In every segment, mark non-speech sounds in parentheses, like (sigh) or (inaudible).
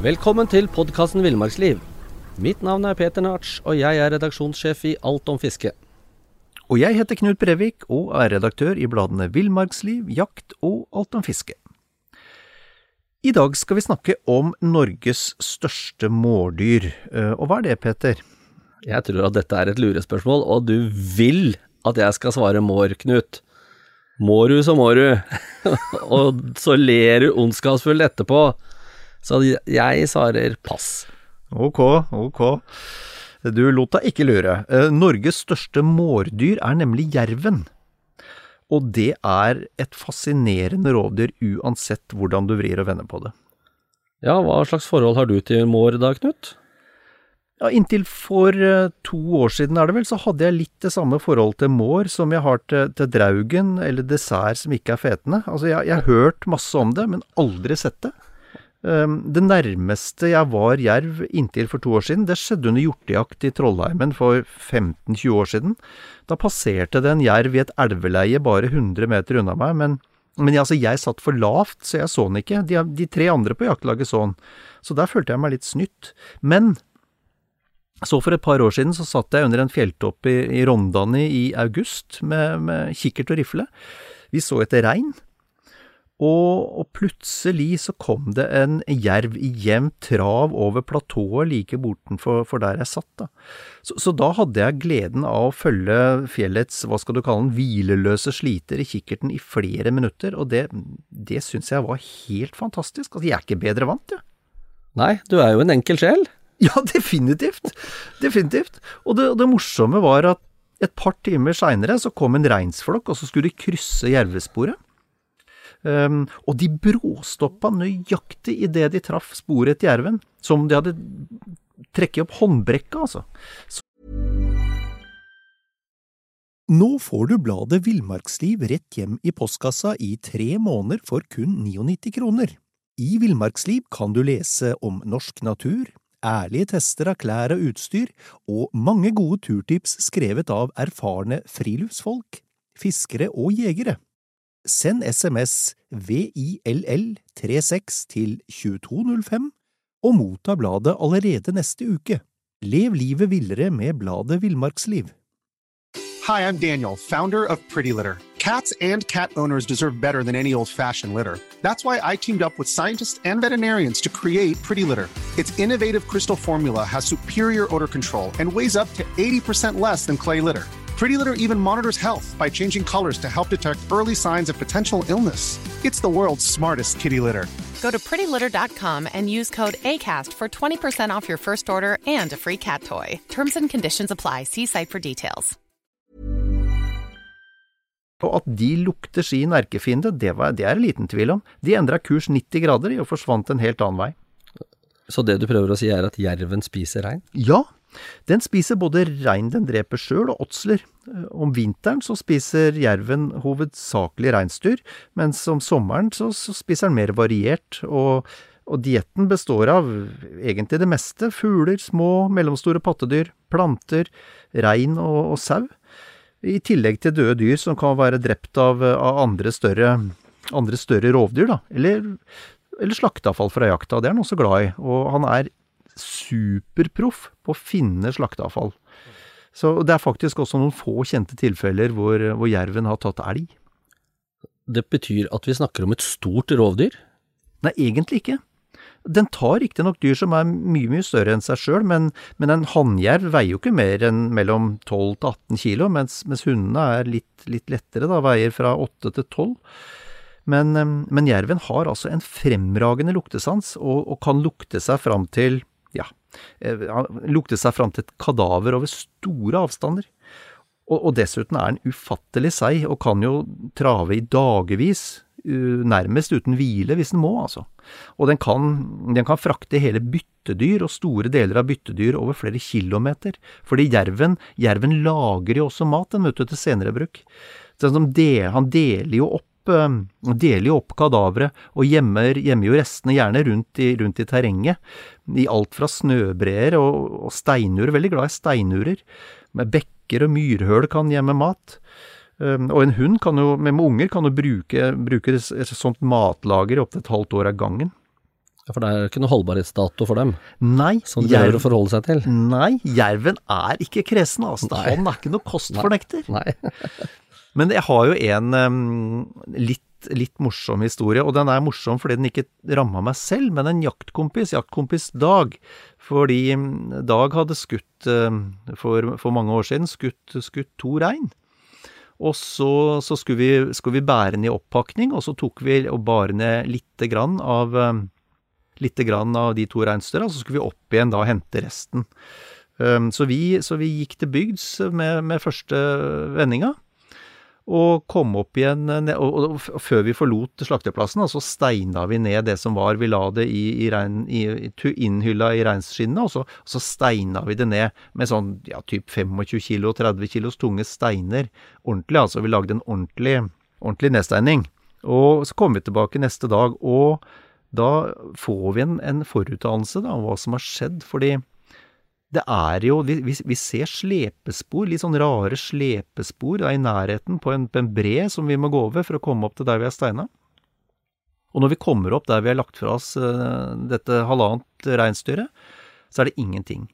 Velkommen til podkasten Villmarksliv. Mitt navn er Peter Narts, og jeg er redaksjonssjef i Alt om fiske. Og jeg heter Knut Brevik og er redaktør i bladene Villmarksliv, Jakt og Alt om fiske. I dag skal vi snakke om Norges største mårdyr. Eh, Og hva er det, Peter? Jeg tror at dette er et lurespørsmål, og du vil at jeg skal svare mår, Knut. Må du, så må du. (laughs) og så ler du ondskapsfullt etterpå. Så jeg svarer pass. Ok, ok. Du lot deg ikke lure. Eh, Norges største mårdyr er nemlig jerven. Og det er et fascinerende rovdyr uansett hvordan du vrir og vender på det. Ja, hva slags forhold har du til mår da, Knut? Ja, Inntil for eh, to år siden er det vel, så hadde jeg litt det samme forhold til mår som jeg har til, til draugen eller dessert som ikke er fetende. Altså, jeg, jeg har hørt masse om det, men aldri sett det. Um, det nærmeste jeg var jerv inntil for to år siden, det skjedde under hjortejakt i Trollheimen for 15-20 år siden. Da passerte det en jerv i et elveleie bare 100 meter unna meg, men, men altså, jeg satt for lavt, så jeg så den ikke. De, de tre andre på jaktlaget så den, så der følte jeg meg litt snytt. Men så for et par år siden så satt jeg under en fjelltopp i, i Rondane i august med, med kikkert og rifle. Vi så etter rein. Og, og, plutselig så kom det en jerv i jevnt trav over platået like bortenfor for der jeg satt. Da. Så, så, da hadde jeg gleden av å følge fjellets, hva skal du kalle den, hvileløse sliter i kikkerten i flere minutter, og det, det syns jeg var helt fantastisk. Altså, jeg er ikke bedre vant, jeg. Nei, du er jo en enkel sjel. (laughs) Ja, definitivt. Definitivt. Og det, det morsomme var at et par timer seinere så kom en reinsflokk, og så skulle de krysse jervesporet. Um, og de bråstoppa nøyaktig idet de traff sporet etter jerven, som de hadde trekket opp håndbrekket, altså. Så Nå får du bladet Villmarksliv rett hjem i postkassa i tre måneder for kun 99 kroner. I Villmarksliv kan du lese om norsk natur, ærlige tester av klær og utstyr, og mange gode turtips skrevet av erfarne friluftsfolk, fiskere og jegere. Send SMS VILL36 til 2205 og motta bladet allerede neste uke. Lev livet villere med bladet Villmarksliv. Hi, I'm Daniel, founder of Pretty Litter. Cats and cat owners deserve better than any old-fashioned litter. That's why I teamed up with scientists and veterinarians to create Pretty Litter. Its innovative crystal formula has superior odor control and weighs up to 80% less than clay litter. Pretty Litter even monitors health by changing colors to help detect early signs of potential illness. It's the world's smartest kitty litter. Go to prettylitter.com and use code ACAST for 20% off your first order and a free cat toy. Terms and conditions apply. See site for details. Og at de lukter sin erkefiende, det, var, det er det liten tvil om. De endra kurs 90 grader og forsvant en helt annen vei. Så det du prøver å si er at jerven spiser rein? Ja, den spiser både rein den dreper sjøl og åtsler. Om vinteren så spiser jerven hovedsakelig reinsdyr, mens om sommeren så, så spiser den mer variert, og, og dietten består av egentlig det meste. Fugler, små, mellomstore pattedyr, planter, rein og, og sau. I tillegg til døde dyr som kan være drept av, av andre, større, andre større rovdyr, da. Eller, eller slakteavfall fra jakta. Det er han også glad i. Og han er superproff på å finne slakteavfall. Så det er faktisk også noen få kjente tilfeller hvor, hvor jerven har tatt elg. Det betyr at vi snakker om et stort rovdyr? Nei, egentlig ikke. Den tar riktignok dyr som er mye, mye større enn seg sjøl, men, men, en hannjerv veier jo ikke mer enn mellom 12 til 18 kilo, mens, mens hundene er litt, litt lettere, da, veier fra 8 til 12. Men, men, jerven har altså en fremragende luktesans, og, og kan lukte seg fram til ja, luktet seg fram til et kadaver over store avstander. Og, og dessuten er den ufattelig seig, og kan jo trave i dagevis, nærmest uten hvile hvis den må, altså. Og den kan, den kan frakte hele byttedyr og store deler av byttedyr over flere kilometer, fordi jerven, jerven lager jo også mat, den, vet du, til senere bruk. Så del, han deler jo opp deler jo opp kadaveret og gjemmer, jo restene gjerne rundt i, rundt i terrenget, i alt fra snøbreer og, og steinurer, veldig glad i steinurer. Med bekker og myrhøl kan gjemme mat. Um, og en hund kan jo, med, unger kan jo bruke, bruke et sånt matlager i opptil et halvt år av gangen. For det er ikke noe holdbarhetsdato for dem, Nei, som de jerv, å forholde seg til. nei, jerven er ikke kresen, altså. Han er ikke noe kostfornekter. Nei. (laughs) Men jeg har jo en litt, litt morsom historie, og den er morsom fordi den ikke ramma meg selv, men en jaktkompis, jaktkompis Dag. Fordi Dag hadde skutt for, for mange år siden, skutt, skutt to rein. Og så, så skulle, vi, skulle vi bære i oppakning, og så tok vi og bar ned lite grann av em, Lite grann av de to reinsdyra, så skulle vi opp igjen da og hente resten. Så, vi, så vi gikk til bygds med, med første vendinga, og kom opp igjen og, og, før vi forlot slakteplassen, så steina vi ned det som var. Vi la det i, i, rein, i, innhylla i reinsskinnene, og så, så steina vi det ned med sånn ja, typ 25 kilo, 30 kilos tunge steiner. Ordentlig, altså. Vi lagde en ordentlig, ordentlig nedsteining. Og så kom vi tilbake neste dag, og da får vi en, en forutdannelse da, om hva som har skjedd, fordi det er jo Vi, vi, ser slepespor, litt sånn rare slepespor da, i nærheten på en, på en bre som vi må gå over for å komme opp til der vi er steina. Og når vi kommer opp der vi har lagt fra oss eh, dette halvannet reinsdyret, så er det ingenting.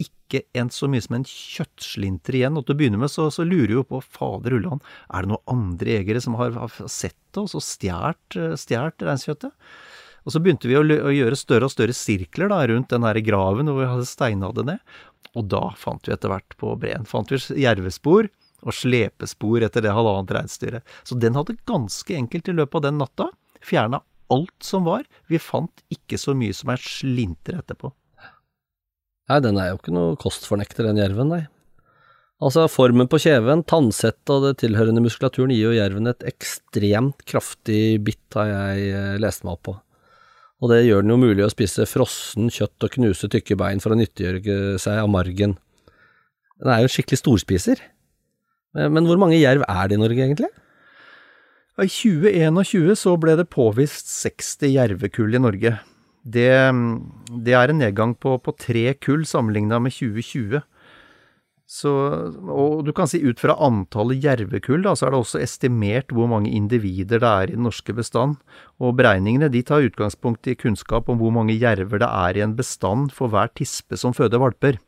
Ikke en så mye som en kjøttslinter igjen. Og til å begynne med så, så lurer vi jo på, fader ulland, er det noen andre jegere som har, har sett oss og stjålet reinsdyrkjøttet? Og så begynte vi å, å gjøre større og større sirkler da, rundt den her graven hvor vi hadde steina det ned. Og da fant vi etter hvert på breen fant vi jervespor og slepespor etter det halvannet reinsdyret. Så den hadde ganske enkelt i løpet av den natta fjerna alt som var. Vi fant ikke så mye som er slinter etterpå. Nei, den er jo ikke noe kostfornekter, den jerven, nei. Altså, formen på kjeven, tannsettet og det tilhørende muskulaturen gir jo jerven et ekstremt kraftig bitt, har jeg eh, lest meg opp på. Og det gjør den jo mulig å spise frossen kjøtt og knuse tykke bein for å nyttiggjøre seg av margen. Den er jo en skikkelig storspiser. Men hvor mange jerv er det i Norge, egentlig? I 2021 så ble det påvist 60 jervekull i Norge. Det, det er en nedgang på, på tre kull sammenligna med 2020. Så, og du kan si ut fra antallet jervekull, da, så er det også estimert hvor mange individer det er i den norske bestand. Og beregningene de tar utgangspunkt i kunnskap om hvor mange jerver det er i en bestand for hver tispe som føder valper.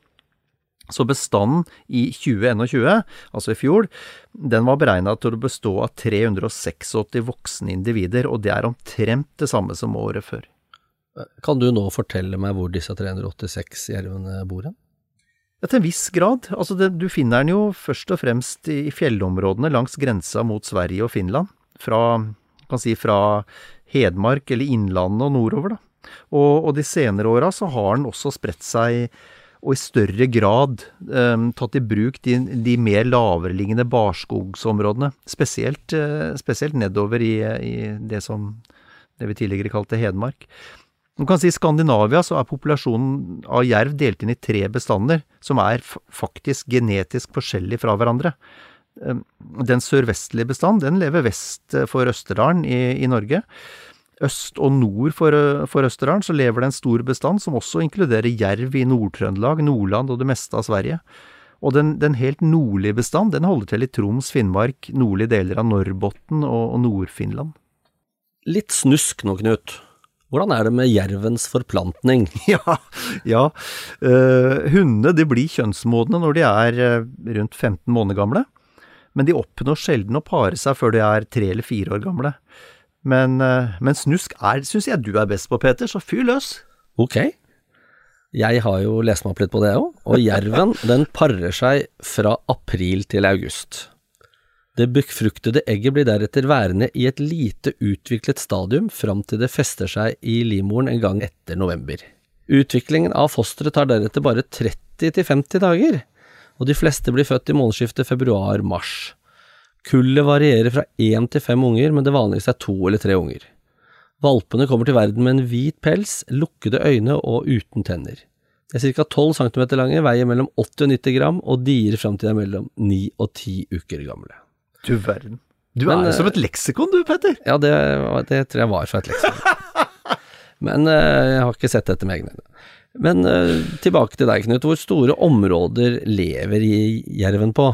Så bestanden i 2021, altså i fjor, den var beregna til å bestå av 386 voksne individer, og det er omtrent det samme som året før. Kan du nå fortelle meg hvor disse 386 jervene bor hen? Ja, til en viss grad. Altså det, du finner den jo først og fremst i fjellområdene langs grensa mot Sverige og Finland. Fra, kan si fra Hedmark eller Innlandet og nordover, da. Og, og de senere åra så har den også spredt seg og i større grad um, tatt i bruk de, de mer lavereliggende barskogsområdene. Spesielt, uh, spesielt nedover i, i det som det vi tidligere kalte Hedmark. Man kan si I Skandinavia så er populasjonen av jerv delt inn i tre bestander, som er faktisk genetisk forskjellige fra hverandre. Eh, Den sørvestlige bestand den lever vest for Østerdalen i, i Norge. Øst og nord for, for Østerdalen så lever det en stor bestand som også inkluderer jerv i Nord-Trøndelag, Nordland og det meste av Sverige. Og den, den helt nordlige bestand den holder til i Troms, Finnmark, nordlige deler av Norrbotten og, og Nord-Finland. Litt snusk nå, Knut. Hvordan er det med jervens forplantning? (laughs) Ja, ja. Uh, hundene de blir kjønnsmodne når de er eh, rundt 15 måneder gamle, men de oppnår sjelden å pare seg før de er tre eller fire år gamle. Men, uh, men snusk er, syns jeg du er best på, Peter, så fyr løs. Ok. Jeg har jo lest meg opp litt på det òg, og jerven den parer seg fra april til august. Det befruktede egget blir deretter værende i et lite utviklet stadium fram til det fester seg i livmoren en gang etter november. Utviklingen av fosteret tar deretter bare 30-50 dager, og de fleste blir født i månedsskiftet februar-mars. Kullet varierer fra én til fem unger, men det vanligste er to eller tre unger. Valpene kommer til verden med en hvit pels, lukkede øyne og uten tenner. De er ca. 12 cm lange, veier mellom 80 og 90 gram og dier fram til de er mellom 9 og 10 uker gamle. Du verden. Du Men, er jo som et leksikon du, Petter. Ja, det, det tror jeg var fra et leksikon. (laughs) Men eh, jeg har ikke sett dette med egne øyne. Men eh, tilbake til deg, Knut. Hvor store områder lever i jerven på?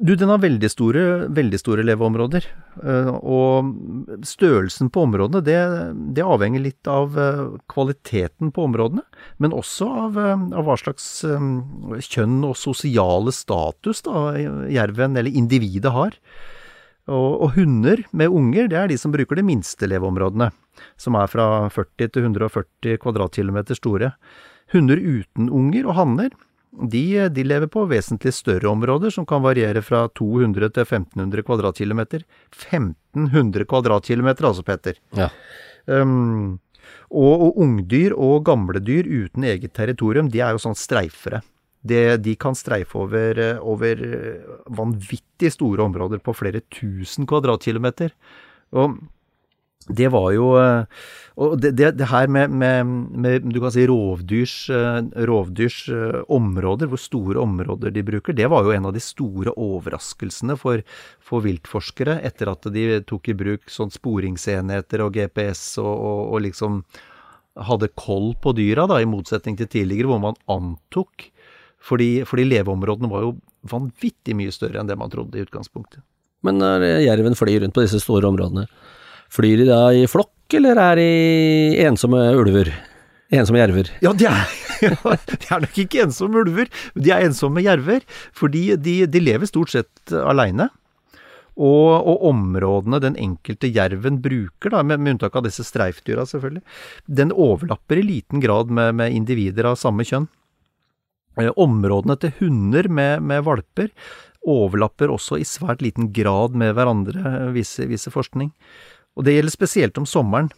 Du, den har veldig store, veldig store leveområder. eh, Og størrelsen på områdene, det, det avhenger litt av eh, kvaliteten på områdene. Men også av, eh, av hva slags kjønn og sosiale status da jerven, eller individet, har. Og, og hunder med unger, det er de som bruker de minste leveområdene. Som er fra 40 til 140 kvadratkilometer store. Hunder uten unger og hanner, de, de, lever på vesentlig større områder, som kan variere fra 200 til 1500 kvadratkilometer. 1500 kvadratkilometer, altså, Petter. Ja. Um, og, og, ungdyr og gamle dyr uten eget territorium, de er jo sånn streifere. Det, de kan streife over, over vanvittig store områder på flere tusen kvadratkilometer. Og det var jo Og det, det, det her med, med, med, du kan si rovdyrs, rovdyrs områder, hvor store områder de bruker, det var jo en av de store overraskelsene for, for viltforskere etter at de tok i bruk sånn sporingsenheter og GPS og, og, og liksom hadde koll på dyra, da, i motsetning til tidligere, hvor man antok. Fordi, fordi leveområdene var jo vanvittig mye større enn det man trodde i utgangspunktet. Men når jerven flyr rundt på disse store områdene, Flyr de da i flokk, eller er de ensomme ulver? Ensomme jerver? Ja, de er, (laughs) de er nok ikke ensomme ulver, de er ensomme jerver. Fordi de, de lever stort sett aleine. Og, og, områdene den enkelte jerven bruker, da, med, med unntak av disse streifdyra selvfølgelig, den overlapper i liten grad med, med individer av samme kjønn. Eh, områdene til hunder med, med, valper overlapper også i svært liten grad med hverandre, viser, viser forskning. Og det gjelder spesielt om sommeren.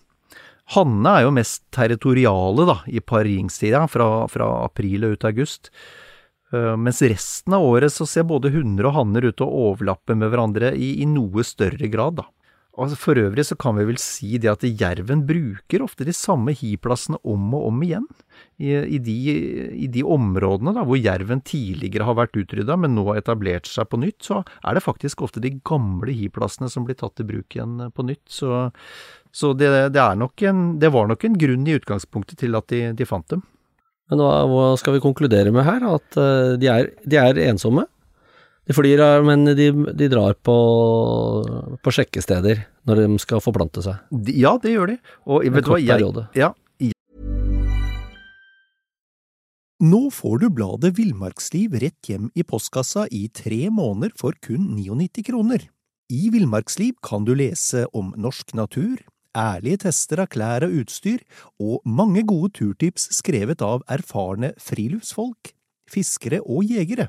Hannene er jo mest territoriale da, i paringstida, fra, fra april og ut august. Uh, mens resten av året så ser både hunder og hanner ut til å overlappe med hverandre i, i noe større grad, da. Og for øvrig så kan vi vel si det at jerven bruker ofte de samme hiplassene om og om igjen. I, i, de, i de, områdene da, hvor jerven tidligere har vært utrydda, men nå har etablert seg på nytt, så er det faktisk ofte de gamle hiplassene som blir tatt i bruk igjen på nytt. Så, så det, det, en, det, var nok en grunn i utgangspunktet til at de, de fant dem. Men hva, hva, skal vi konkludere med her? At uh, de, er, de er ensomme? De flyr, men de, de drar på, på, sjekkesteder når de skal forplante seg. Ja, det gjør de. Og vet du hva, jeg, ja, Nå får du bladet Villmarksliv rett hjem i postkassa i tre måneder for kun 99 kroner. I Villmarksliv kan du lese om norsk natur, ærlige tester av klær og utstyr, og mange gode turtips skrevet av erfarne friluftsfolk, fiskere og jegere.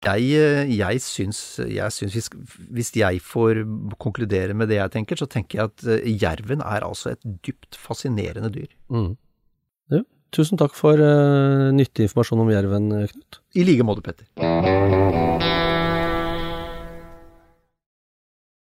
Jeg, jeg syns, jeg syns hvis, hvis, jeg får konkludere med det jeg tenker, så tenker jeg at uh, jerven er altså et dypt fascinerende dyr. Mm. Ja, tusen takk for uh, nyttig informasjon om jerven, Knut. I like måte, Petter.